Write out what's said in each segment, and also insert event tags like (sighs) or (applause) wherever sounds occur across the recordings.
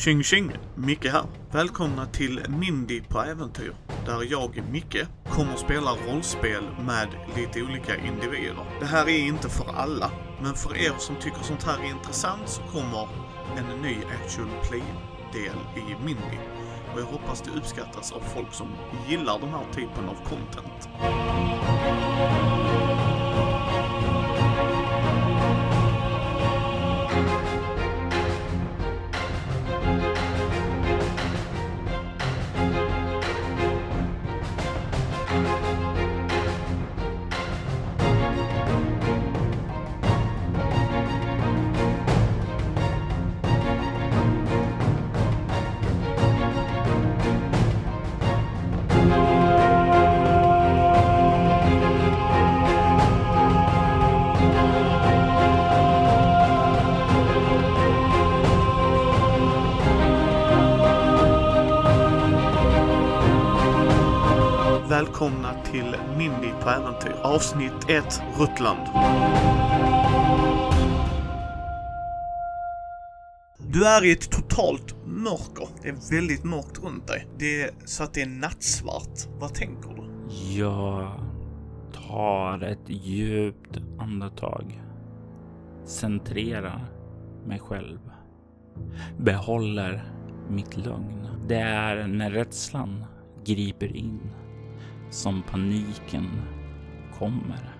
Tjing tjing! Micke här. Välkomna till Mindy på äventyr. Där jag, Micke, kommer spela rollspel med lite olika individer. Det här är inte för alla, men för er som tycker sånt här är intressant så kommer en ny actual play-del i Mindy. Och jag hoppas det uppskattas av folk som gillar den här typen av content. Till. Avsnitt 1, Ruttland. Du är i ett totalt mörker. Det är väldigt mörkt runt dig. Det är så att det är nattsvart. Vad tänker du? Jag tar ett djupt andetag. Centrerar mig själv. Behåller mitt lugn. Det är när rädslan griper in som paniken kommer.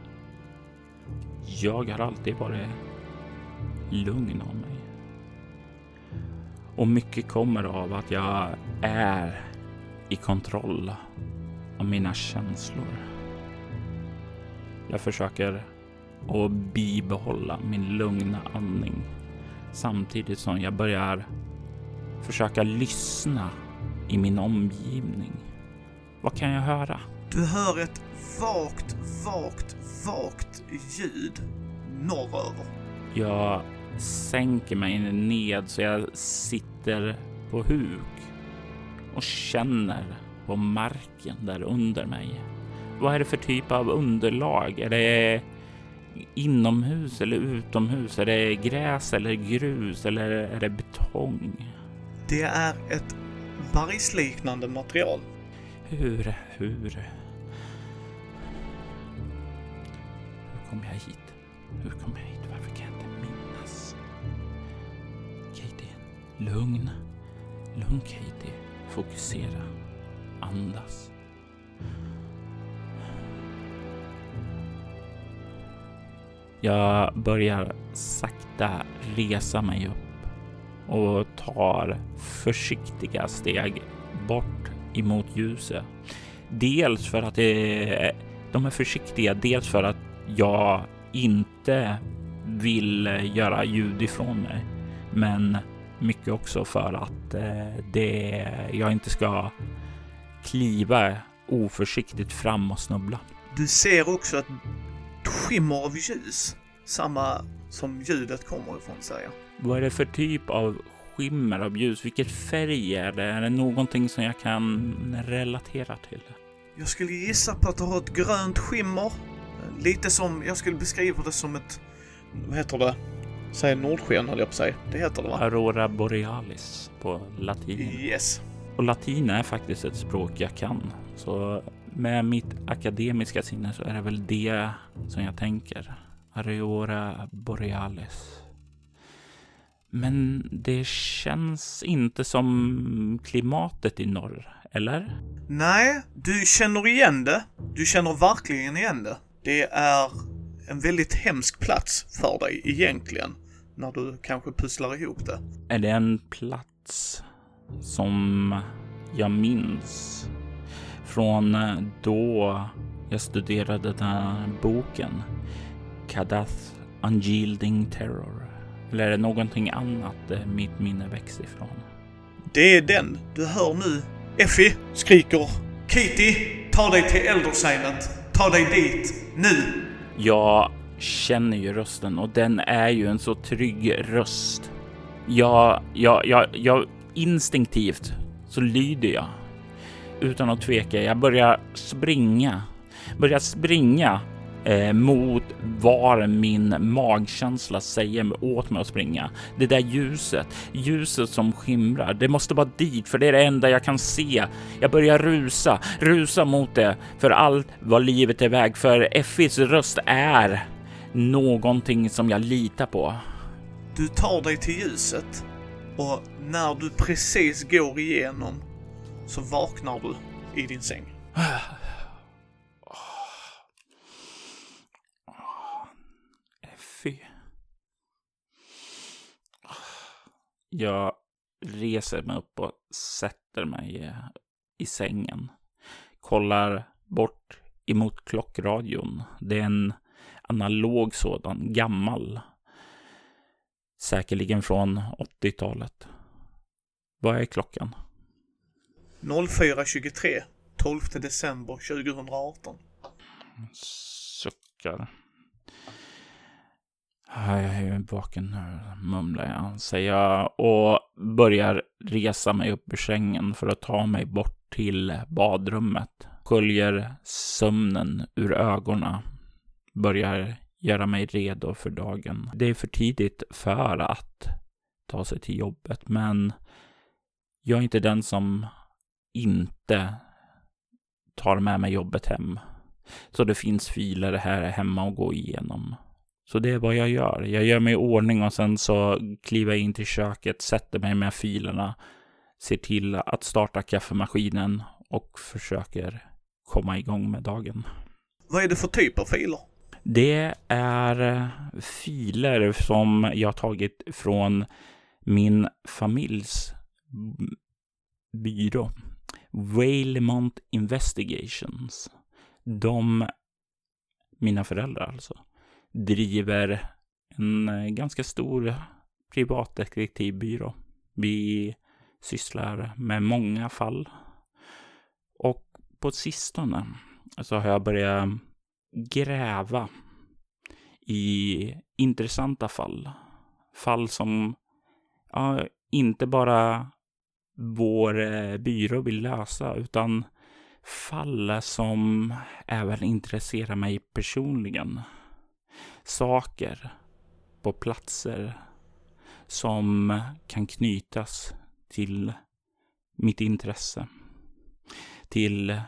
Jag har alltid varit lugn av mig. Och mycket kommer av att jag är i kontroll av mina känslor. Jag försöker att bibehålla min lugna andning samtidigt som jag börjar försöka lyssna i min omgivning. Vad kan jag höra? Du hör ett vagt, vagt, vagt ljud norröver. Jag sänker mig ned så jag sitter på huk och känner på marken där under mig. Vad är det för typ av underlag? Är det inomhus eller utomhus? Är det gräs eller grus eller är det betong? Det är ett bergsliknande material. Hur, hur? Kom jag hit? Hur kom jag hit? Varför kan jag inte minnas? Katie, lugn. Lugn Katie. Fokusera. Andas. Jag börjar sakta resa mig upp och tar försiktiga steg bort emot ljuset. Dels för att det, de är försiktiga, dels för att jag inte vill göra ljud ifrån mig. Men mycket också för att eh, det, jag inte ska kliva oförsiktigt fram och snubbla. Du ser också ett skimmer av ljus. Samma som ljudet kommer ifrån, säger jag. Vad är det för typ av skimmer av ljus? Vilket färg är det? Är det någonting som jag kan relatera till? Jag skulle gissa på att du har ett grönt skimmer. Lite som, jag skulle beskriva det som ett, vad heter det? Säg nordsken höll jag på att säga. Det heter det va? Aurora borealis på latin. Yes. Och latin är faktiskt ett språk jag kan. Så med mitt akademiska sinne så är det väl det som jag tänker. Aurora borealis. Men det känns inte som klimatet i norr, eller? Nej, du känner igen det. Du känner verkligen igen det. Det är en väldigt hemsk plats för dig egentligen. När du kanske pusslar ihop det. Är det en plats som jag minns från då jag studerade den här boken? Kadath Unyielding Terror. Eller är det någonting annat mitt minne växer ifrån? Det är den. Du hör nu Effie skriker Kitty, ta dig till Eldersegnet. Ta dig dit, nu! Jag känner ju rösten och den är ju en så trygg röst. Jag, jag, jag, jag instinktivt så lyder jag utan att tveka. Jag börjar springa, börjar springa eh, mot var min magkänsla säger åt mig att springa. Det där ljuset, ljuset som skimrar. Det måste vara dit, för det är det enda jag kan se. Jag börjar rusa, rusa mot det för allt vad livet är väg. För Effis röst är någonting som jag litar på. Du tar dig till ljuset och när du precis går igenom så vaknar du i din säng. (sighs) (sighs) (sighs) Effie. Jag reser mig upp och sätter mig i sängen. Kollar bort emot klockradion. Det är en analog sådan, gammal. Säkerligen från 80-talet. Vad är klockan? 04.23, 12 december 2018. Suckar. Jag är vaken nu, mumlar jag, säger jag och börjar resa mig upp ur sängen för att ta mig bort till badrummet. Sköljer sömnen ur ögonen. Börjar göra mig redo för dagen. Det är för tidigt för att ta sig till jobbet, men jag är inte den som inte tar med mig jobbet hem. Så det finns filer här hemma att gå igenom. Så det är vad jag gör. Jag gör mig i ordning och sen så kliver jag in till köket, sätter mig med filerna, ser till att starta kaffemaskinen och försöker komma igång med dagen. Vad är det för typ av filer? Det är filer som jag tagit från min familjs byrå. Wailemont Investigations. De, mina föräldrar alltså, driver en eh, ganska stor privatdetektivbyrå. Vi sysslar med många fall. Och på sistone så har jag börjat gräva i intressanta fall. Fall som ja, inte bara vår eh, byrå vill lösa, utan fall som även intresserar mig personligen saker på platser som kan knytas till mitt intresse. Till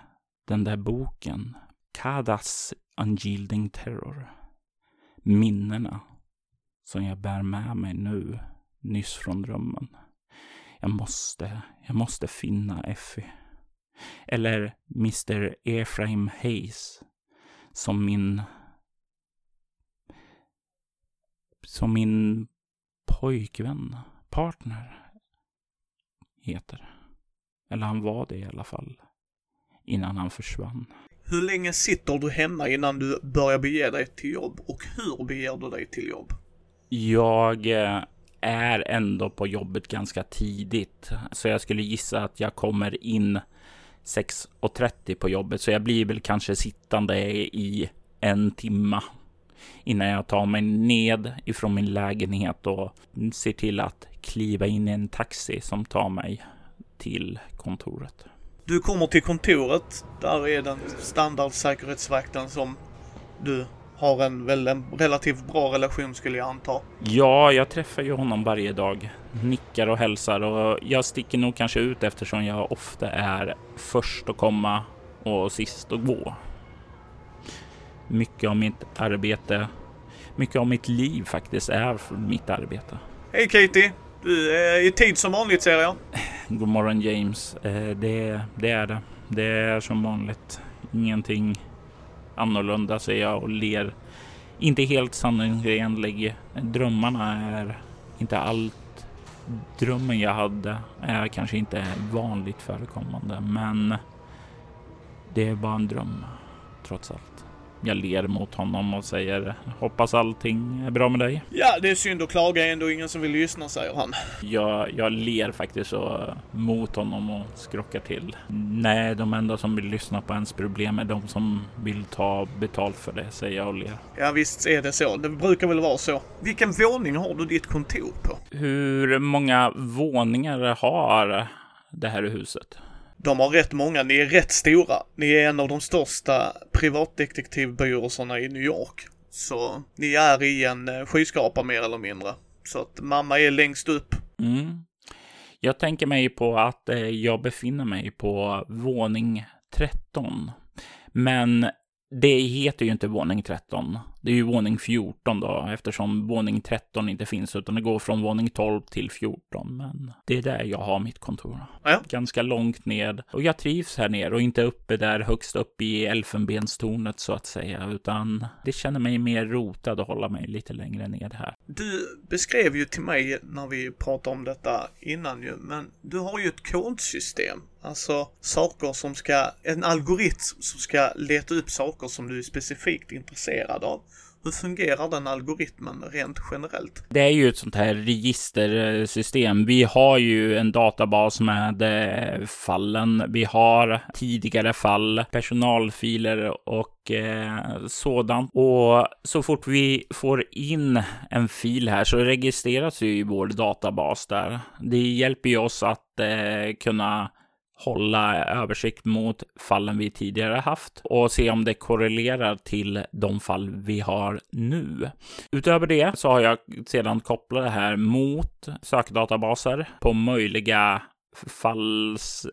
den där boken, Kadas Unyielding Terror. Minnena som jag bär med mig nu, nyss från drömmen. Jag måste, jag måste finna Effie. Eller Mr. Ephraim Hayes som min som min pojkvän, partner, heter. Eller han var det i alla fall. Innan han försvann. Hur länge sitter du hemma innan du börjar bege dig till jobb? Och hur beger du dig till jobb? Jag eh, är ändå på jobbet ganska tidigt. Så jag skulle gissa att jag kommer in 6.30 på jobbet. Så jag blir väl kanske sittande i en timma innan jag tar mig ned ifrån min lägenhet och ser till att kliva in i en taxi som tar mig till kontoret. Du kommer till kontoret. Där är den standardsäkerhetsvakten som du har en, väl en relativt bra relation skulle jag anta. Ja, jag träffar ju honom varje dag. Nickar och hälsar och jag sticker nog kanske ut eftersom jag ofta är först att komma och sist att gå mycket av mitt arbete, mycket av mitt liv faktiskt är mitt arbete. Hej Katie! Du är i tid som vanligt ser jag. (laughs) God morgon James. Eh, det, det är det. Det är som vanligt. Ingenting annorlunda säger jag och ler. Inte helt sanningsenlig. Drömmarna är inte allt. Drömmen jag hade är kanske inte vanligt förekommande, men det är bara en dröm trots allt. Jag ler mot honom och säger hoppas allting är bra med dig. Ja, det är synd att klaga ändå ingen som vill lyssna, säger han. Jag, jag ler faktiskt så mot honom och skrockar till. Nej, de enda som vill lyssna på ens problem är de som vill ta betalt för det, säger jag och ler. Ja, visst är det så. Det brukar väl vara så. Vilken våning har du ditt kontor på? Hur många våningar har det här huset? De har rätt många, ni är rätt stora. Ni är en av de största privatdetektivbyråerna i New York. Så ni är i en eh, skyskrapa mer eller mindre. Så att mamma är längst upp. Mm. Jag tänker mig på att eh, jag befinner mig på våning 13. Men det heter ju inte våning 13. Det är ju våning 14 då, eftersom våning 13 inte finns, utan det går från våning 12 till 14. Men det är där jag har mitt kontor. Ja. Ganska långt ned. Och jag trivs här nere och inte uppe där högst upp i elfenbenstornet så att säga, utan det känner mig mer rotad att hålla mig lite längre ned här. Du beskrev ju till mig när vi pratade om detta innan ju, men du har ju ett kodsystem. Alltså saker som ska, en algoritm som ska leta upp saker som du är specifikt intresserad av. Hur fungerar den algoritmen rent generellt? Det är ju ett sånt här registersystem. Vi har ju en databas med eh, fallen. Vi har tidigare fall, personalfiler och eh, sådant. Och så fort vi får in en fil här så registreras ju i vår databas där. Det hjälper ju oss att eh, kunna hålla översikt mot fallen vi tidigare haft och se om det korrelerar till de fall vi har nu. Utöver det så har jag sedan kopplat det här mot sökdatabaser på möjliga falls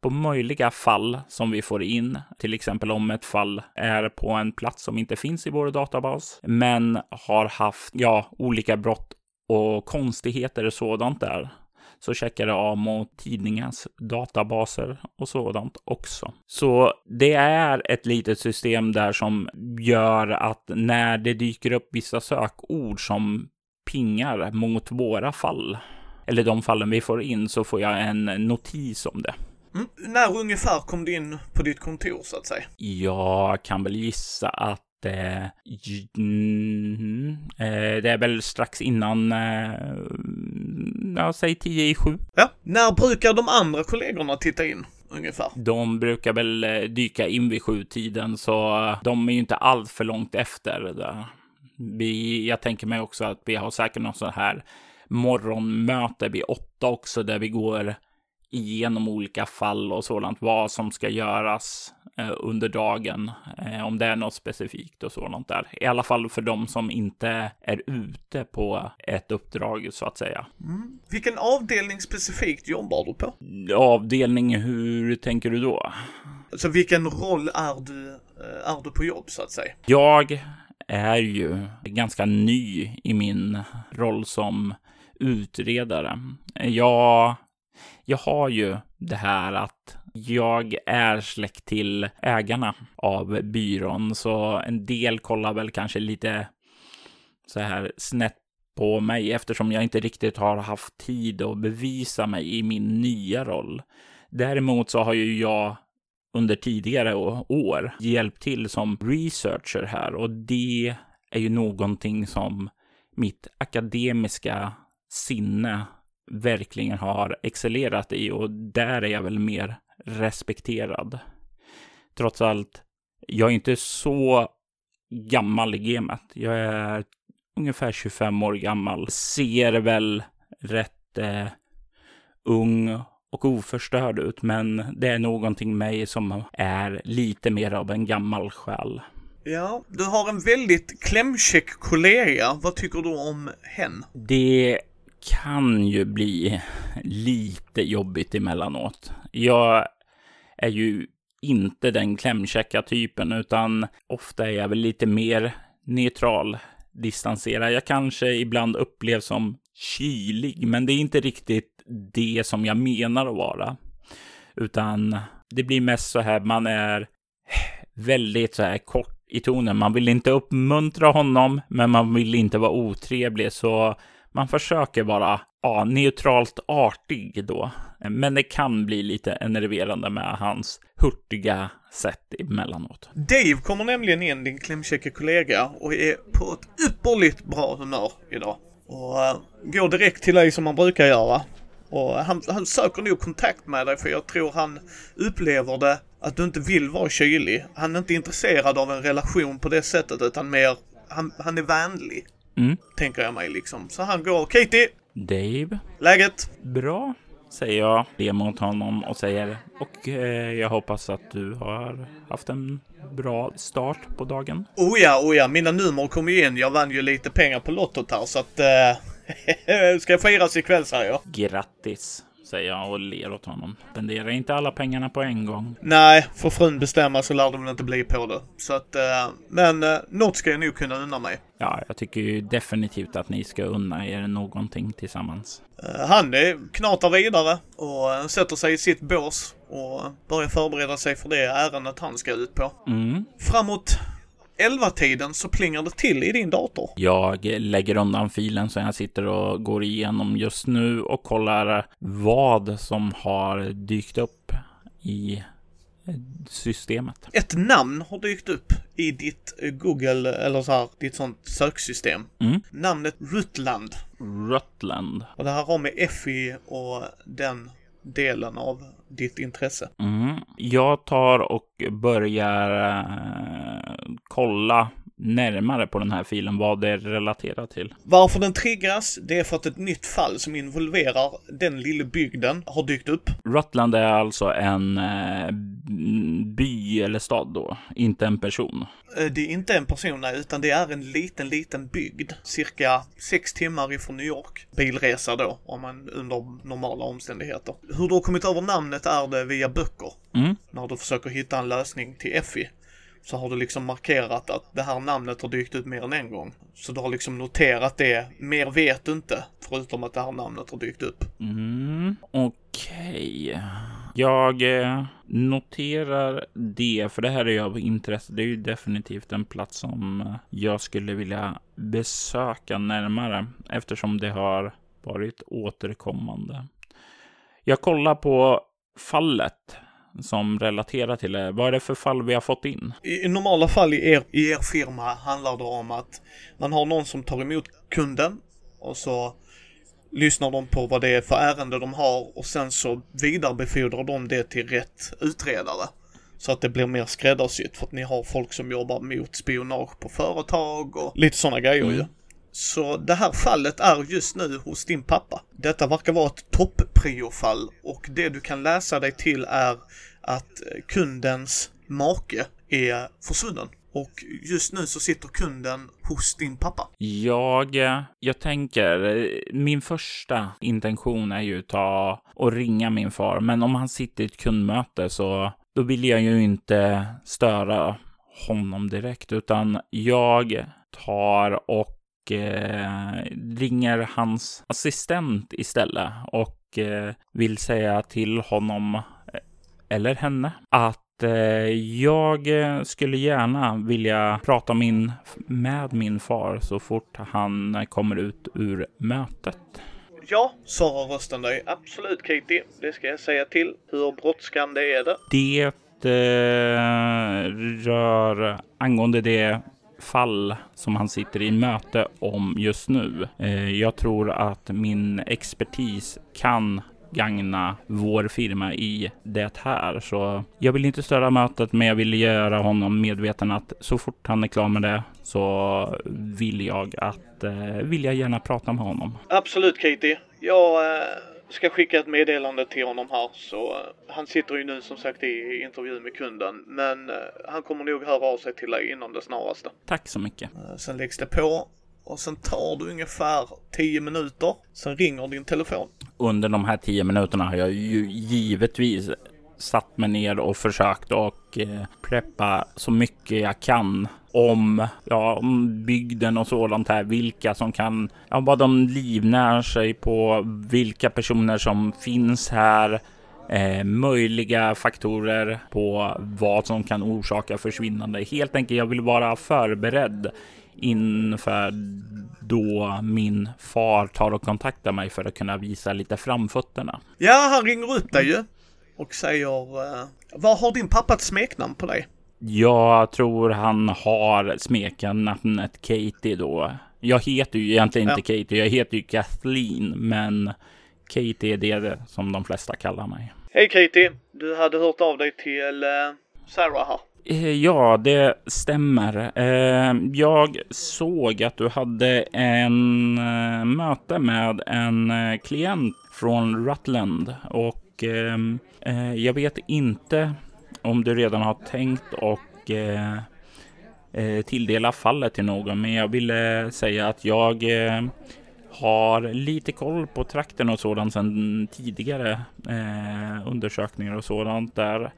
på möjliga fall som vi får in, till exempel om ett fall är på en plats som inte finns i vår databas, men har haft, ja, olika brott och konstigheter och sådant där så checkar det av mot tidningens databaser och sådant också. Så det är ett litet system där som gör att när det dyker upp vissa sökord som pingar mot våra fall, eller de fallen vi får in, så får jag en notis om det. Mm. När ungefär kom du in på ditt kontor så att säga? Jag kan väl gissa att Eh, mm, eh, det är väl strax innan, eh, ja, säg tio i sju. Ja, när brukar de andra kollegorna titta in? Ungefär. De brukar väl eh, dyka in vid sjutiden, så de är ju inte allt för långt efter det där. Vi, jag tänker mig också att vi har säkert något sånt här morgonmöte vid åtta också, där vi går igenom olika fall och sådant, vad som ska göras eh, under dagen, eh, om det är något specifikt och sådant där. I alla fall för de som inte är ute på ett uppdrag så att säga. Mm. Vilken avdelning specifikt jobbar du på? Avdelning, hur tänker du då? Alltså vilken roll är du, eh, är du på jobb så att säga? Jag är ju ganska ny i min roll som utredare. Jag jag har ju det här att jag är släkt till ägarna av byrån, så en del kollar väl kanske lite så här snett på mig eftersom jag inte riktigt har haft tid att bevisa mig i min nya roll. Däremot så har ju jag under tidigare år hjälpt till som researcher här och det är ju någonting som mitt akademiska sinne verkligen har excellerat i och där är jag väl mer respekterad. Trots allt, jag är inte så gammal i gamet. Jag är ungefär 25 år gammal. Ser väl rätt eh, ung och oförstörd ut, men det är någonting mig som är lite mer av en gammal själ. Ja, du har en väldigt klämkäck kollega. Vad tycker du om hen? Det kan ju bli lite jobbigt emellanåt. Jag är ju inte den klämkäcka typen, utan ofta är jag väl lite mer neutral, distanserad. Jag kanske ibland upplevs som kylig, men det är inte riktigt det som jag menar att vara. Utan det blir mest så här, man är väldigt så här kort i tonen. Man vill inte uppmuntra honom, men man vill inte vara otrevlig, så man försöker vara ja, neutralt artig då. Men det kan bli lite enerverande med hans hurtiga sätt emellanåt. Dave kommer nämligen in, din klämkäcka kollega, och är på ett ypperligt bra humör idag. Och uh, går direkt till dig som man brukar göra. Och eh, han, han söker nog kontakt med dig för jag tror han upplever det att du inte vill vara kylig. Han är inte intresserad av en relation på det sättet utan mer, han, han är vänlig. Mm. Tänker jag mig liksom. Så han går, Katie! Dave. Läget? Bra. säger jag, ler mot honom och säger och eh, jag hoppas att du har haft en bra start på dagen. Oh ja, oh ja, mina nummer kom ju in. Jag vann ju lite pengar på lottot här så att... Eh, (laughs) ska firas ikväll säger jag. Grattis! säger jag och ler åt honom. Spendera inte alla pengarna på en gång. Nej, får frun bestämma så lär det väl inte bli på det. Så att, eh, men eh, något ska jag nog kunna unna mig. Ja, jag tycker ju definitivt att ni ska unna er någonting tillsammans. Eh, han knatar vidare och sätter sig i sitt bås och börjar förbereda sig för det ärendet han ska ut på. Mm. Framåt 11-tiden så plingar det till i din dator. Jag lägger undan filen som jag sitter och går igenom just nu och kollar vad som har dykt upp i systemet. Ett namn har dykt upp i ditt Google, eller så här, ditt sånt söksystem. Mm. Namnet Rutland. Rutland. Och det här har med Effie och den delen av ditt intresse. Mm. Jag tar och börjar äh, kolla närmare på den här filen vad det relaterar till. Varför den triggas, det är för att ett nytt fall som involverar den lilla bygden har dykt upp. Rutland är alltså en eh, by eller stad då, inte en person. Eh, det är inte en person, nej, utan det är en liten, liten bygd. Cirka sex timmar ifrån New York. Bilresa då, om man under normala omständigheter. Hur du har kommit över namnet är det via böcker. Mm. När du försöker hitta en lösning till Effie så har du liksom markerat att det här namnet har dykt ut mer än en gång. Så du har liksom noterat det. Mer vet du inte, förutom att det här namnet har dykt upp. Mm, Okej. Okay. Jag eh, noterar det, för det här är ju av intresse. Det är ju definitivt en plats som eh, jag skulle vilja besöka närmare eftersom det har varit återkommande. Jag kollar på fallet som relaterar till det. Vad är det för fall vi har fått in? I, normala fall i er, i er firma handlar det om att man har någon som tar emot kunden och så lyssnar de på vad det är för ärende de har och sen så vidarebefordrar de det till rätt utredare. Så att det blir mer skräddarsytt för att ni har folk som jobbar mot spionage på företag och lite sådana grejer mm. ju. Så det här fallet är just nu hos din pappa. Detta verkar vara ett toppriofall och det du kan läsa dig till är att eh, kundens make är försvunnen. Och just nu så sitter kunden hos din pappa. Jag, eh, jag tänker, eh, min första intention är ju att ta och ringa min far. Men om han sitter i ett kundmöte så då vill jag ju inte störa honom direkt, utan jag tar och eh, ringer hans assistent istället och eh, vill säga till honom eller henne att eh, jag skulle gärna vilja prata min, med min far så fort han kommer ut ur mötet. Ja, svarar rösten dig. Absolut Katie, det ska jag säga till. Hur brådskande är det? Det eh, rör angående det fall som han sitter i möte om just nu. Eh, jag tror att min expertis kan gagna vår firma i det här. Så jag vill inte störa mötet, men jag vill göra honom medveten att så fort han är klar med det så vill jag att, eh, vill jag gärna prata med honom. Absolut Katie. Jag eh, ska skicka ett meddelande till honom här så eh, han sitter ju nu som sagt i intervju med kunden men eh, han kommer nog höra av sig till dig inom det snaraste. Tack så mycket. Eh, sen läggs det på och sen tar du ungefär 10 minuter. Sen ringer din telefon. Under de här 10 minuterna har jag ju givetvis satt mig ner och försökt och eh, preppa så mycket jag kan om, ja, om bygden och sådant här. Vilka som kan, ja, vad de livnär sig på, vilka personer som finns här. Eh, möjliga faktorer på vad som kan orsaka försvinnande. Helt enkelt, jag vill vara förberedd inför då min far tar och kontaktar mig för att kunna visa lite framfötterna. Ja, han ringer upp dig ju och säger uh, Vad har din pappa ett smeknamn på dig? Jag tror han har smeknamnet Katie då. Jag heter ju egentligen ja. inte Katie, jag heter ju Kathleen, men Katie är det som de flesta kallar mig. Hej Katie! Du hade hört av dig till uh, Sarah här. Eh, ja, det stämmer. Eh, jag såg att du hade en möte med en klient från Rutland och och ehm, eh, jag vet inte om du redan har tänkt och eh, eh, tilldela fallet till någon, men jag ville säga att jag eh, har lite koll på trakten och sådant sedan tidigare eh, undersökningar och sådant där.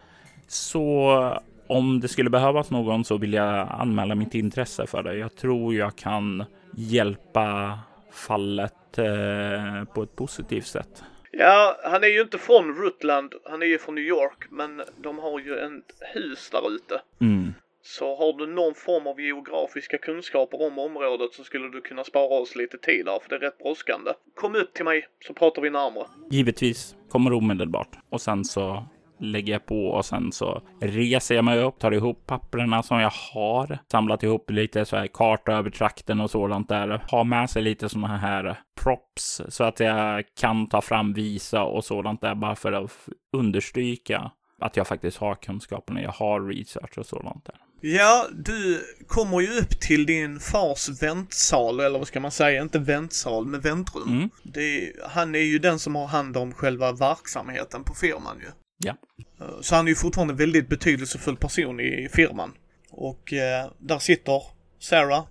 Så om det skulle behövas någon så vill jag anmäla mitt intresse för det. Jag tror jag kan hjälpa fallet eh, på ett positivt sätt. Ja, han är ju inte från Rutland, han är ju från New York, men de har ju ett hus där ute. Mm. Så har du någon form av geografiska kunskaper om området så skulle du kunna spara oss lite tid där, för det är rätt brådskande. Kom upp till mig så pratar vi närmare. Givetvis kommer omedelbart och sen så lägger jag på och sen så reser jag mig upp, tar ihop papperna som jag har, samlat ihop lite så här karta över trakten och sådant där. Har med sig lite sådana här props så att jag kan ta fram visa och sådant där bara för att understryka att jag faktiskt har kunskaperna. Jag har research och sådant där. Ja, du kommer ju upp till din fars väntsal, eller vad ska man säga, inte väntsal, men väntrum. Mm. Det, han är ju den som har hand om själva verksamheten på firman ju. Ja. Eh, så han är ju fortfarande en väldigt betydelsefull person i firman. Och eh, där sitter Sarah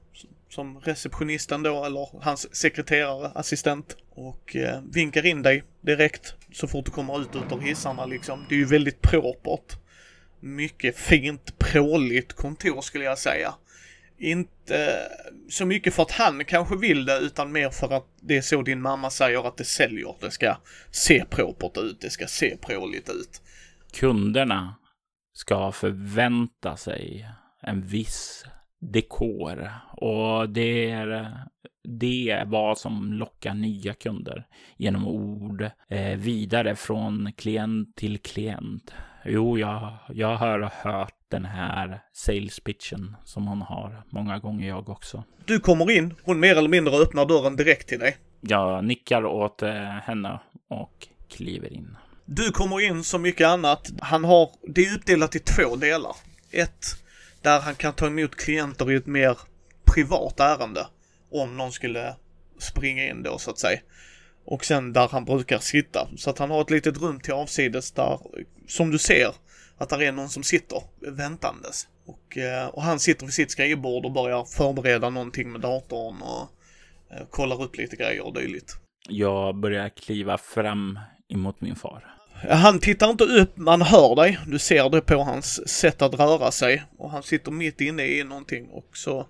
som receptionisten då, eller hans sekreterare, assistent. Och eh, vinkar in dig direkt så fort du kommer ut ur hissarna liksom. Det är ju väldigt propert. Mycket fint, pråligt kontor skulle jag säga. Inte så mycket för att han kanske vill det, utan mer för att det är så din mamma säger att det säljer. Det ska se propert ut, det ska se pråligt ut. Kunderna ska förvänta sig en viss dekor och det är det är vad som lockar nya kunder genom ord eh, vidare från klient till klient. Jo, jag, jag har hört den här sales pitchen som hon har många gånger jag också. Du kommer in, hon mer eller mindre öppnar dörren direkt till dig. Jag nickar åt eh, henne och kliver in. Du kommer in som mycket annat. Han har, det är uppdelat i två delar. Ett, där han kan ta emot klienter i ett mer privat ärende. Om någon skulle springa in då så att säga. Och sen där han brukar sitta. Så att han har ett litet rum till avsides där, som du ser, att där är någon som sitter väntandes. Och, eh, och han sitter vid sitt skrivbord och börjar förbereda någonting med datorn och eh, kollar upp lite grejer och dylikt. Jag börjar kliva fram emot min far. Han tittar inte upp, man hör dig. Du ser det på hans sätt att röra sig. Och han sitter mitt inne i någonting och så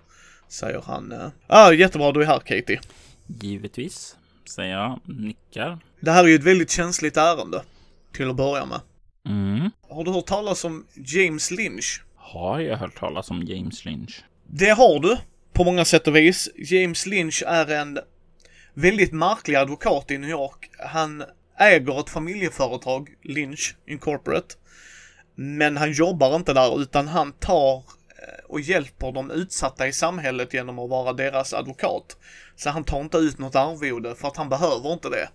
säger han Ja, ah, jättebra du är här Katie. Givetvis, säger jag, nickar. Det här är ju ett väldigt känsligt ärende. Till att börja med. Mm. Har du hört talas om James Lynch? Har jag hört talas om James Lynch? Det har du, på många sätt och vis. James Lynch är en väldigt märklig advokat i New York. Han äger ett familjeföretag, Lynch Incorporate. Men han jobbar inte där utan han tar eh, och hjälper de utsatta i samhället genom att vara deras advokat. Så han tar inte ut något arvode för att han behöver inte det.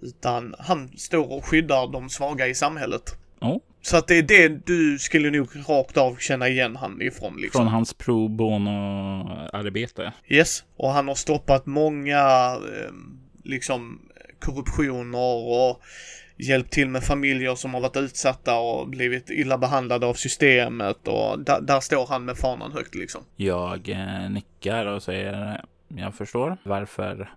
Utan han står och skyddar de svaga i samhället. Oh. Så att det är det du skulle nog rakt av känna igen han ifrån liksom. Från hans pro bono-arbete? Yes. Och han har stoppat många eh, liksom korruptioner och hjälpt till med familjer som har varit utsatta och blivit illa behandlade av systemet och där, där står han med fanan högt liksom. Jag eh, nickar och säger jag förstår varför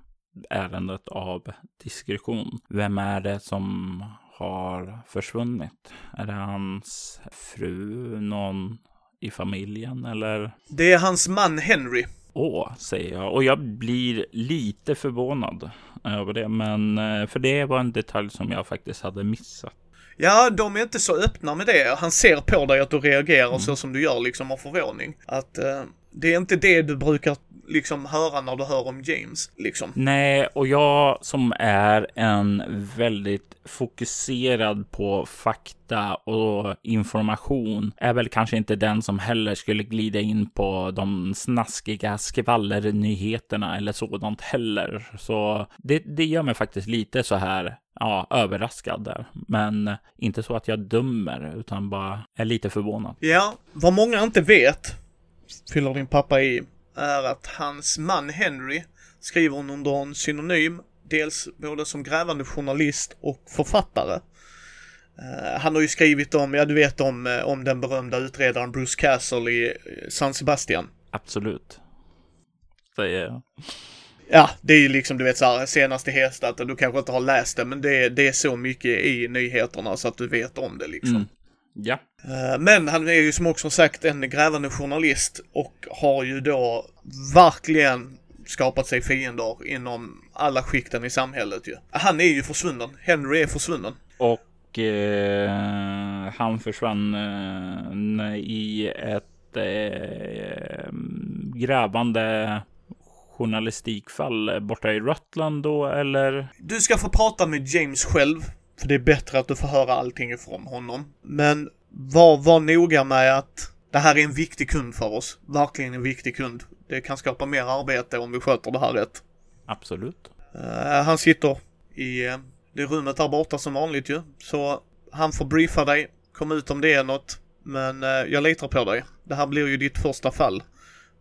ärendet av diskretion. Vem är det som har försvunnit? Är det hans fru, någon i familjen eller? Det är hans man Henry. Åh, säger jag och jag blir lite förvånad över det, men eh, för det var en detalj som jag faktiskt hade missat. Ja, de är inte så öppna med det. Han ser på dig att du reagerar mm. så som du gör liksom av förvåning. Att eh, det är inte det du brukar liksom höra när du hör om James, liksom. Nej, och jag som är en väldigt fokuserad på fakta och information är väl kanske inte den som heller skulle glida in på de snaskiga skvallernyheterna eller sådant heller. Så det, det gör mig faktiskt lite så här ja, överraskad där. Men inte så att jag dömer, utan bara är lite förvånad. Ja, vad många inte vet, fyller din pappa i, är att hans man Henry skriver under en synonym. dels både som grävande journalist och författare. Eh, han har ju skrivit om, ja du vet om, eh, om den berömda utredaren Bruce Castle i San Sebastian. Absolut. Säger jag. Ja, det är ju liksom du vet så här senaste hästat du kanske inte har läst det men det, det är så mycket i nyheterna så att du vet om det liksom. Mm. Ja. Men han är ju som också sagt en grävande journalist och har ju då verkligen skapat sig fiender inom alla skikten i samhället ju. Han är ju försvunnen. Henry är försvunnen. Och eh, han försvann eh, i ett eh, grävande journalistikfall borta i Rutland då, eller? Du ska få prata med James själv, för det är bättre att du får höra allting ifrån honom. Men var, var noga med att det här är en viktig kund för oss. Verkligen en viktig kund. Det kan skapa mer arbete om vi sköter det här rätt. Absolut. Uh, han sitter i uh, det rummet där borta som vanligt ju. Så han får briefa dig. Kom ut om det är något. Men uh, jag litar på dig. Det här blir ju ditt första fall.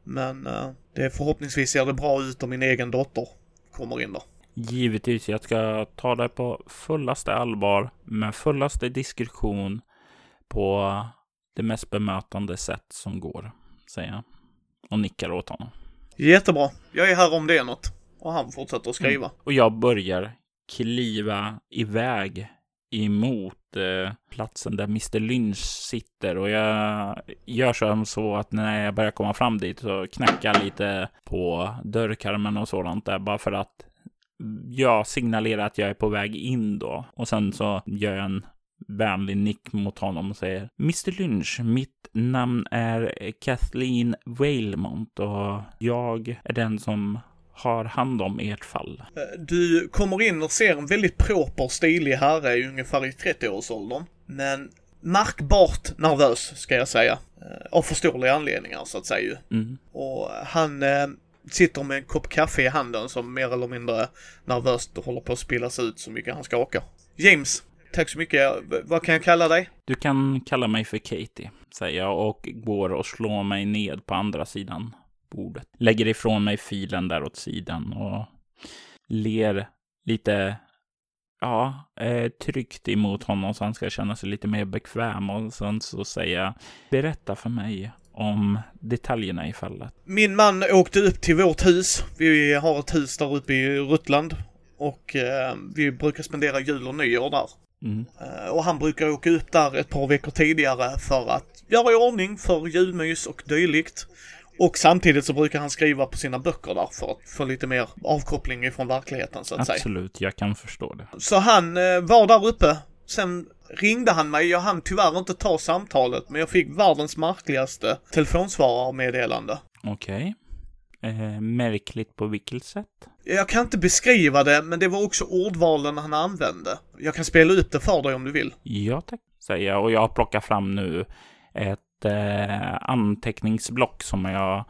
Men det förhoppningsvis ser det bra ut om min egen dotter kommer in där. Givetvis, jag ska ta det på fullaste allvar med fullaste diskretion på det mest bemötande sätt som går, säger jag. Och nickar åt honom. Jättebra. Jag är här om det är något. Och han fortsätter att skriva. Mm. Och jag börjar kliva iväg emot eh, platsen där Mr Lynch sitter och jag gör som så att när jag börjar komma fram dit så knackar lite på dörrkarmen och sådant där bara för att jag signalerar att jag är på väg in då och sen så gör jag en vänlig nick mot honom och säger Mr Lynch, mitt namn är Kathleen Wailmont och jag är den som har hand om ert fall. Eh, du kommer in och ser en väldigt proper, stilig herre ungefär i 30-årsåldern. Men märkbart nervös, ska jag säga. Eh, av förståeliga anledningar, så att säga mm. Och han eh, sitter med en kopp kaffe i handen som mer eller mindre nervöst håller på att spillas ut så mycket han skakar. James, tack så mycket. Vad kan jag kalla dig? Du kan kalla mig för Katie, säger jag och går och slår mig ned på andra sidan bordet. Lägger ifrån mig filen där åt sidan och ler lite, ja, eh, tryggt emot honom så han ska känna sig lite mer bekväm och sen så säger jag, berätta för mig om detaljerna i fallet. Min man åkte upp till vårt hus. Vi har ett hus där uppe i Ruttland och eh, vi brukar spendera jul och nyår där. Mm. Eh, och han brukar åka upp där ett par veckor tidigare för att göra i ordning för julmys och dylikt. Och samtidigt så brukar han skriva på sina böcker där för att få lite mer avkoppling ifrån verkligheten så att Absolut, säga. Absolut, jag kan förstå det. Så han eh, var där uppe. Sen ringde han mig. Jag hann tyvärr inte ta samtalet, men jag fick världens märkligaste telefonsvararmeddelande. Okej. Okay. Eh, märkligt på vilket sätt? Jag kan inte beskriva det, men det var också ordvalen han använde. Jag kan spela ut det för dig om du vill. Ja, tack, säger jag. Och jag plockar fram nu ett eh, anteckningsblock som jag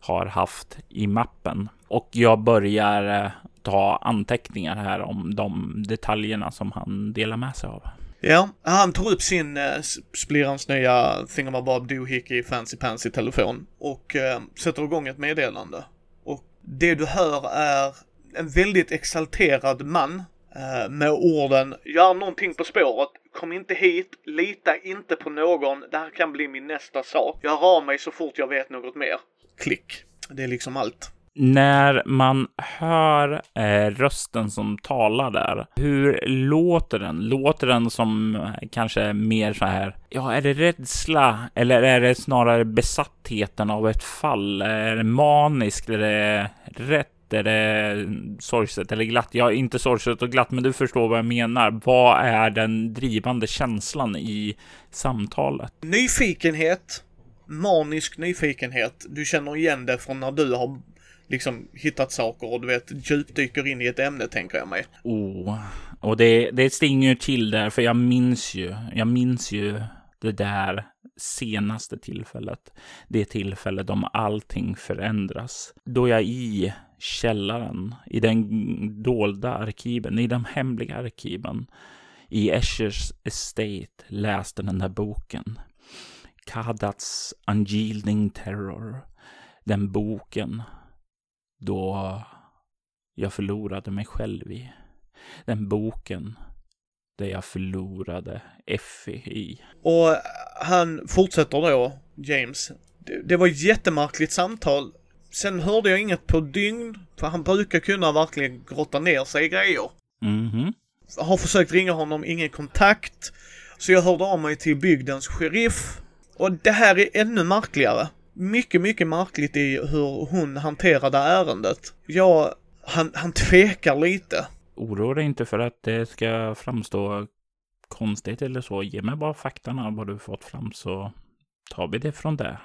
har haft i mappen. Och jag börjar eh, ta anteckningar här om de detaljerna som han delar med sig av. Ja, han tar upp sin eh, Splirans nya Thingamabob Doohickey Fancy Pansy telefon och eh, sätter igång ett meddelande. Och det du hör är en väldigt exalterad man eh, med orden “Gör någonting på spåret, kom inte hit, lita inte på någon, det här kan bli min nästa sak. Jag hör av mig så fort jag vet något mer.” Klick. Det är liksom allt. När man hör eh, rösten som talar där, hur låter den? Låter den som eh, kanske mer så här, ja, är det rädsla eller är det snarare besattheten av ett fall? Är det maniskt? Är det rätt? Är det mm, sorgset eller glatt? Ja, inte sorgset och glatt, men du förstår vad jag menar. Vad är den drivande känslan i samtalet? Nyfikenhet, manisk nyfikenhet. Du känner igen det från när du har liksom hittat saker och du vet djupdyker in i ett ämne tänker jag mig. Oh, och det, det stinger till där för jag minns ju, jag minns ju det där senaste tillfället. Det tillfället om allting förändras. Då jag i källaren, i den dolda arkiven, i de hemliga arkiven i Eschers Estate läste den där boken. Kadats Unyielding Terror. Den boken då jag förlorade mig själv i. Den boken där jag förlorade Effie i. Och han fortsätter då, James. Det, det var ett jättemärkligt samtal. Sen hörde jag inget på dygn, för han brukar kunna verkligen grotta ner sig i grejer. Mhm. Har försökt ringa honom, ingen kontakt. Så jag hörde av mig till bygdens sheriff. Och det här är ännu märkligare. Mycket, mycket märkligt i hur hon hanterade ärendet. Jag, han, han tvekar lite. Oroa dig inte för att det ska framstå konstigt eller så. Ge mig bara faktan av vad du fått fram så tar vi det från där.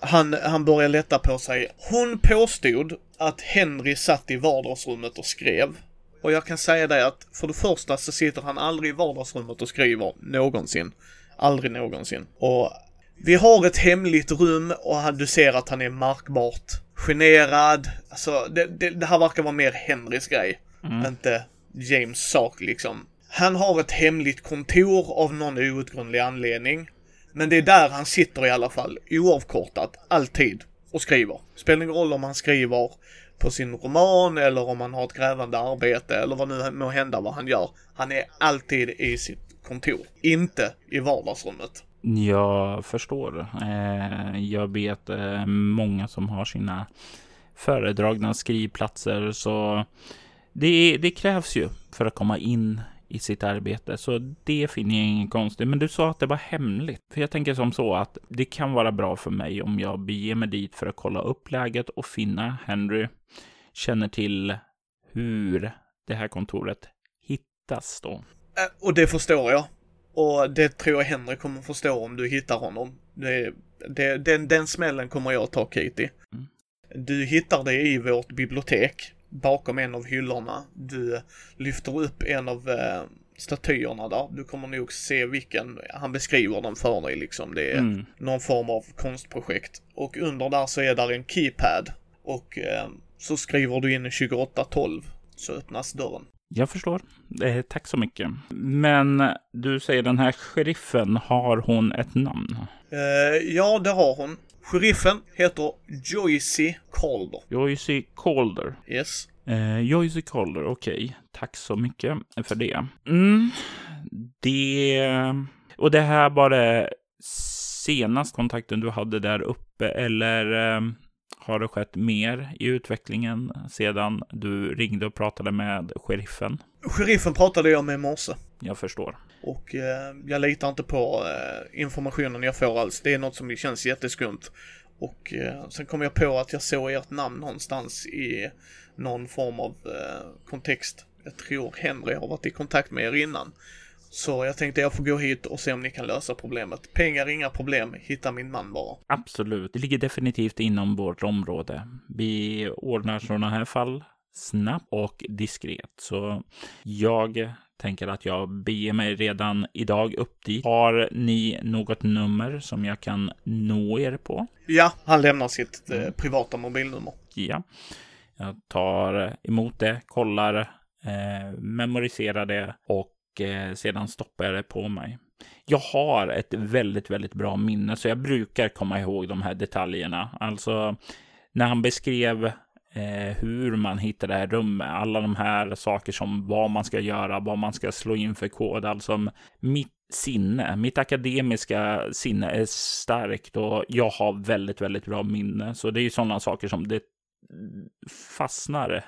Han, han börjar lätta på sig. Hon påstod att Henry satt i vardagsrummet och skrev. Och jag kan säga det att för det första så sitter han aldrig i vardagsrummet och skriver någonsin. Aldrig någonsin. Och vi har ett hemligt rum och du ser att han är märkbart generad. Alltså det, det, det här verkar vara mer Henrys grej. Mm. Inte James sak liksom. Han har ett hemligt kontor av någon outgrundlig anledning. Men det är där han sitter i alla fall, oavkortat, alltid, och skriver. Spelar ingen roll om han skriver på sin roman eller om han har ett grävande arbete eller vad nu må hända vad han gör. Han är alltid i sitt kontor, inte i vardagsrummet. Jag förstår. Eh, jag vet eh, många som har sina föredragna skrivplatser så det, det krävs ju för att komma in i sitt arbete, så det finner jag inget konstigt. Men du sa att det var hemligt. För jag tänker som så att det kan vara bra för mig om jag beger mig dit för att kolla upp läget och finna Henry. Känner till hur det här kontoret hittas då. Eh, och det förstår jag. Och det tror jag Henry kommer förstå om du hittar honom. Det, det, den, den smällen kommer jag ta Katie. Mm. Du hittar det i vårt bibliotek, bakom en av hyllorna. Du lyfter upp en av eh, statyerna där. Du kommer nog se vilken, han beskriver den för dig liksom. Det är Mm. någon form av konstprojekt. Och under där så är där en keypad. Och eh, så skriver du in 2812 så öppnas dörren. Jag förstår. Eh, tack så mycket. Men du säger den här sheriffen, har hon ett namn? Eh, ja, det har hon. Sheriffen heter Joycey Calder. Joyce Calder. Yes. Eh, Joyce Calder, okej. Tack så mycket för det. Mm, det... Och det här var det senast kontakten du hade där uppe, eller eh, har det skett mer i utvecklingen sedan du ringde och pratade med sheriffen? Sheriffen pratade jag med i morse. Jag förstår. Och eh, jag litar inte på eh, informationen jag får alls. Det är något som känns jätteskumt. Och eh, sen kom jag på att jag såg ert namn någonstans i någon form av eh, kontext. Jag tror Henry har varit i kontakt med er innan. Så jag tänkte jag får gå hit och se om ni kan lösa problemet. Pengar inga problem, hitta min man bara. Absolut. Det ligger definitivt inom vårt område. Vi ordnar sådana här fall snabbt och diskret. Så jag tänker att jag beger mig redan idag upp dit. Har ni något nummer som jag kan nå er på? Ja, han lämnar sitt eh, privata mobilnummer. Ja. Jag tar emot det, kollar, eh, memoriserar det och Eh, sedan stoppar jag det på mig. Jag har ett väldigt, väldigt bra minne, så jag brukar komma ihåg de här detaljerna. Alltså, när han beskrev eh, hur man hittar det här rummet, alla de här saker som vad man ska göra, vad man ska slå in för kod. Alltså, mitt sinne, mitt akademiska sinne är starkt och jag har väldigt, väldigt bra minne. Så det är ju sådana saker som det fastnar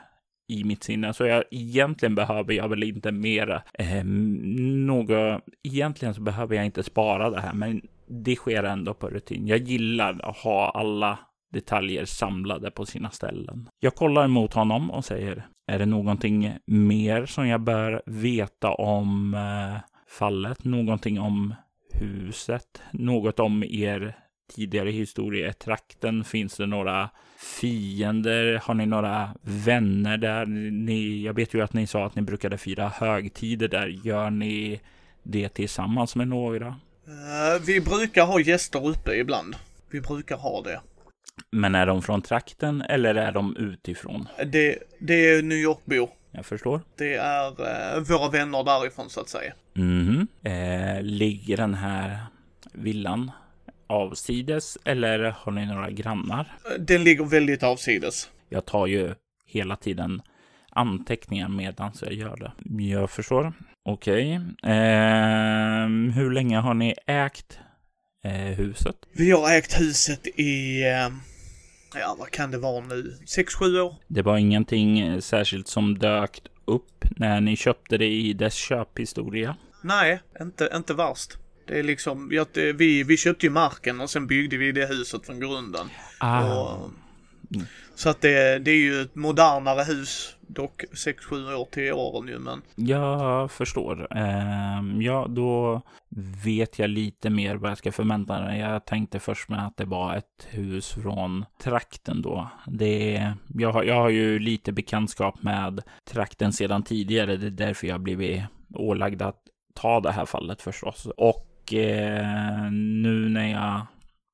i mitt sinne. Så jag, egentligen behöver jag väl inte mera eh, något. Egentligen så behöver jag inte spara det här, men det sker ändå på rutin. Jag gillar att ha alla detaljer samlade på sina ställen. Jag kollar mot honom och säger, är det någonting mer som jag bör veta om eh, fallet? Någonting om huset? Något om er tidigare historia i trakten? Finns det några fiender? Har ni några vänner där? Ni, jag vet ju att ni sa att ni brukade fira högtider där. Gör ni det tillsammans med några? Eh, vi brukar ha gäster uppe ibland. Vi brukar ha det. Men är de från trakten eller är de utifrån? Det, det är New York-bor. Jag förstår. Det är eh, våra vänner därifrån så att säga. Mhm. Eh, ligger den här villan avsides eller har ni några grannar? Eh, Den ligger väldigt avsides. Jag tar ju hela tiden anteckningar medan jag gör det. Jag förstår. Okej. Okay. Eh, hur länge har ni ägt eh, huset? Vi har ägt huset i, eh, ja vad kan det vara nu, 6-7 år. Det var ingenting särskilt som dök upp när ni köpte det i dess köphistoria? Nej, inte, inte värst. Det är liksom, vi, vi köpte ju marken och sen byggde vi det huset från grunden. Ah. Och, så att det, det är ju ett modernare hus. Dock 6-7 år till åren ju men. Jag förstår. Uh, ja, då vet jag lite mer vad jag ska förvänta mig. Jag tänkte först med att det var ett hus från trakten då. Det, jag, har, jag har ju lite bekantskap med trakten sedan tidigare. Det är därför jag blivit ålagd att ta det här fallet förstås. Och eh, nu när jag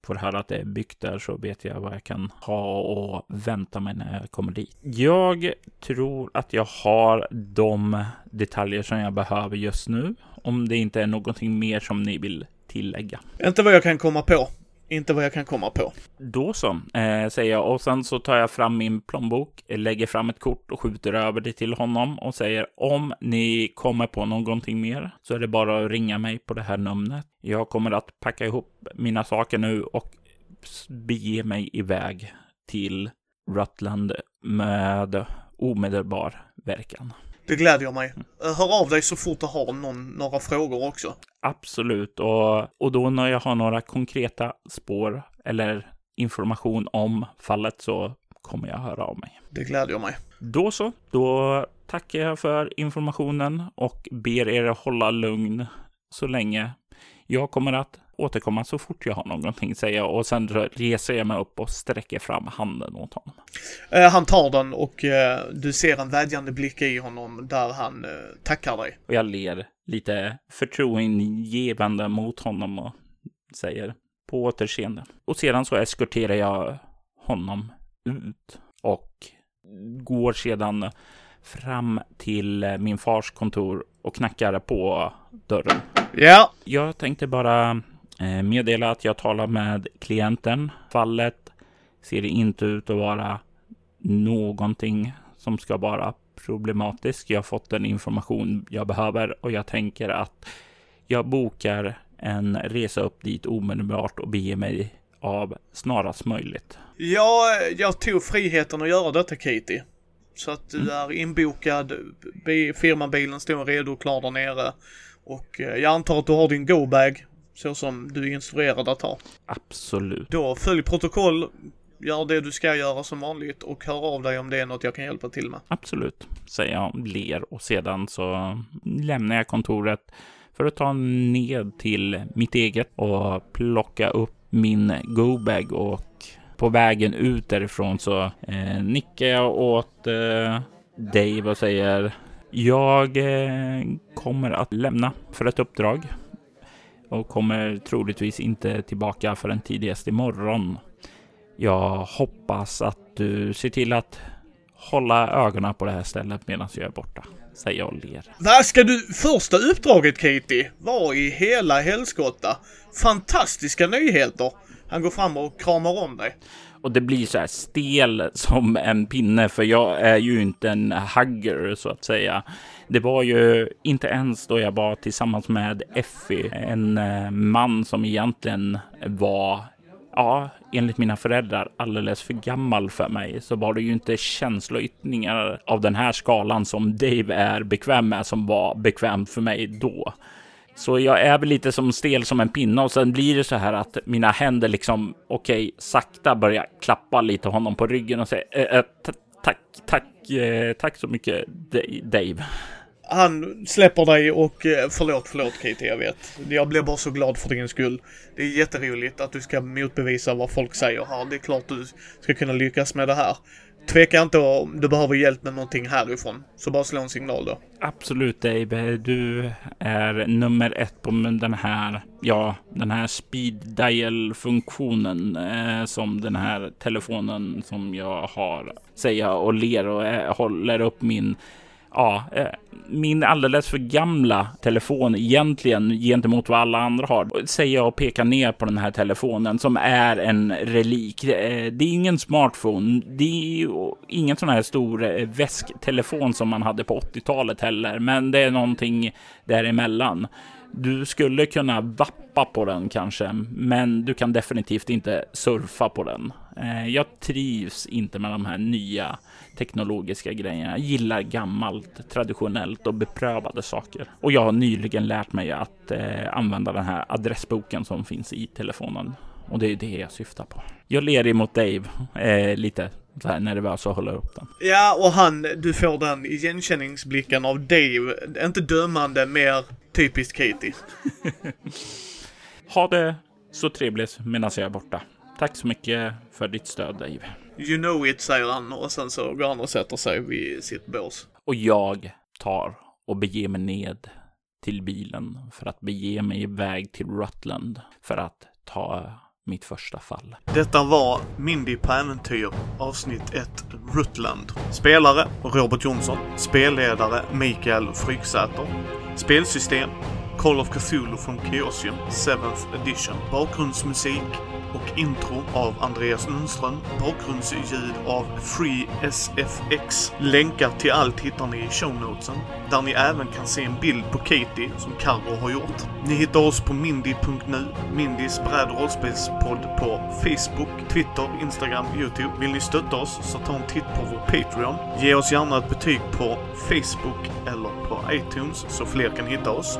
får höra att det är byggt där så vet jag vad jag kan ha och vänta mig när jag kommer dit. Jag tror att jag har de detaljer som jag behöver just nu. Om det inte är någonting mer som ni vill tillägga. Inte vad jag kan komma på. Inte vad jag kan komma på. Då så, eh, säger jag och sen så tar jag fram min plånbok, lägger fram ett kort och skjuter över det till honom och säger om ni kommer på någonting mer så är det bara att ringa mig på det här numret. Jag kommer att packa ihop mina saker nu och bege mig iväg till Rutland med omedelbar verkan. Det glädjer mig. Hör av dig så fort du har någon, några frågor också. Absolut, och, och då när jag har några konkreta spår eller information om fallet så kommer jag höra av mig. Det glädjer mig. Då så, då tackar jag för informationen och ber er hålla lugn så länge. Jag kommer att återkomma så fort jag har någonting, säger jag och sen reser jag mig upp och sträcker fram handen åt honom. Eh, han tar den och eh, du ser en vädjande blick i honom där han eh, tackar dig. Och jag ler lite förtroendegivande mot honom och säger på återseende. Och sedan så eskorterar jag honom ut och går sedan fram till min fars kontor och knackar på dörren. Ja. Jag tänkte bara Eh, meddela att jag talar med klienten. Fallet ser inte ut att vara någonting som ska vara problematiskt. Jag har fått den information jag behöver och jag tänker att jag bokar en resa upp dit omedelbart och beger mig av snarast möjligt. Ja, jag tog friheten att göra detta Katie. Så att du är inbokad, firmabilen står redo och klar där nere. Och eh, jag antar att du har din go-bag så som du är instruerad att ha. Absolut. Då följ protokoll, gör det du ska göra som vanligt och hör av dig om det är något jag kan hjälpa till med. Absolut, säger jag, ler och sedan så lämnar jag kontoret för att ta ned till mitt eget och plocka upp min go-bag och på vägen ut därifrån så eh, nickar jag åt eh, Dave och säger jag eh, kommer att lämna för ett uppdrag och kommer troligtvis inte tillbaka förrän tidigast imorgon. Jag hoppas att du ser till att hålla ögonen på det här stället medan jag är borta, säger jag och ler. Vad ska du... Första uppdraget, Katie, var i hela helskotta. Fantastiska nyheter. Han går fram och kramar om dig. Och det blir så här stel som en pinne, för jag är ju inte en hugger så att säga. Det var ju inte ens då jag var tillsammans med Effie, en eh, man som egentligen var ja, enligt mina föräldrar alldeles för gammal för mig så var det ju inte känsloyttringar av den här skalan som Dave är bekväm med som var bekvämt för mig då. Så jag är väl lite som stel som en pinne och sen blir det så här att mina händer liksom okej, okay, sakta börjar klappa lite honom på ryggen och säga eh, eh, tack, tack, eh, tack så mycket Dave. Han släpper dig och eh, förlåt, förlåt Katie, jag vet. Jag blev bara så glad för din skull. Det är jätteroligt att du ska motbevisa vad folk säger här. Det är klart du ska kunna lyckas med det här. Tveka inte om du behöver hjälp med någonting härifrån. Så bara slå en signal då. Absolut Abe. Du är nummer ett på den här, ja, den här speed dial funktionen eh, som den här telefonen som jag har, säger jag och ler och eh, håller upp min ja, eh, min alldeles för gamla telefon egentligen gentemot vad alla andra har. Säger jag och pekar ner på den här telefonen som är en relik. Eh, det är ingen smartphone. Det är ingen sån här stor eh, väsktelefon som man hade på 80-talet heller, men det är någonting däremellan. Du skulle kunna vappa på den kanske, men du kan definitivt inte surfa på den. Jag trivs inte med de här nya teknologiska grejerna. Jag gillar gammalt, traditionellt och beprövade saker. Och jag har nyligen lärt mig att eh, använda den här adressboken som finns i telefonen. Och det är det jag syftar på. Jag ler emot Dave eh, lite så här nervös och håller upp den. Ja, och han, du får den igenkänningsblicken av Dave. Inte dömande, mer typiskt Katie. (laughs) ha det så trevligt medan jag är borta. Tack så mycket för ditt stöd, Dave. You know it, säger han och sen så går han och sätter sig vid sitt bås. Och jag tar och beger mig ned till bilen för att bege mig iväg till Rutland för att ta mitt första fall. Detta var Mindy på äventyr avsnitt 1 Rutland. Spelare Robert Jonsson. Spelledare Mikael Fryksäter. Spelsystem Call of Cthulhu från Chaosium 7th edition. Bakgrundsmusik och intro av Andreas Lundström. Bakgrundsljud av Free SFX. Länkar till allt hittar ni i shownotesen, där ni även kan se en bild på Katie som Carro har gjort. Ni hittar oss på mindy.nu, Mindys bräd och rollspelspodd på Facebook, Twitter, Instagram, Youtube. Vill ni stötta oss så ta en titt på vår Patreon. Ge oss gärna ett betyg på Facebook eller på iTunes så fler kan hitta oss.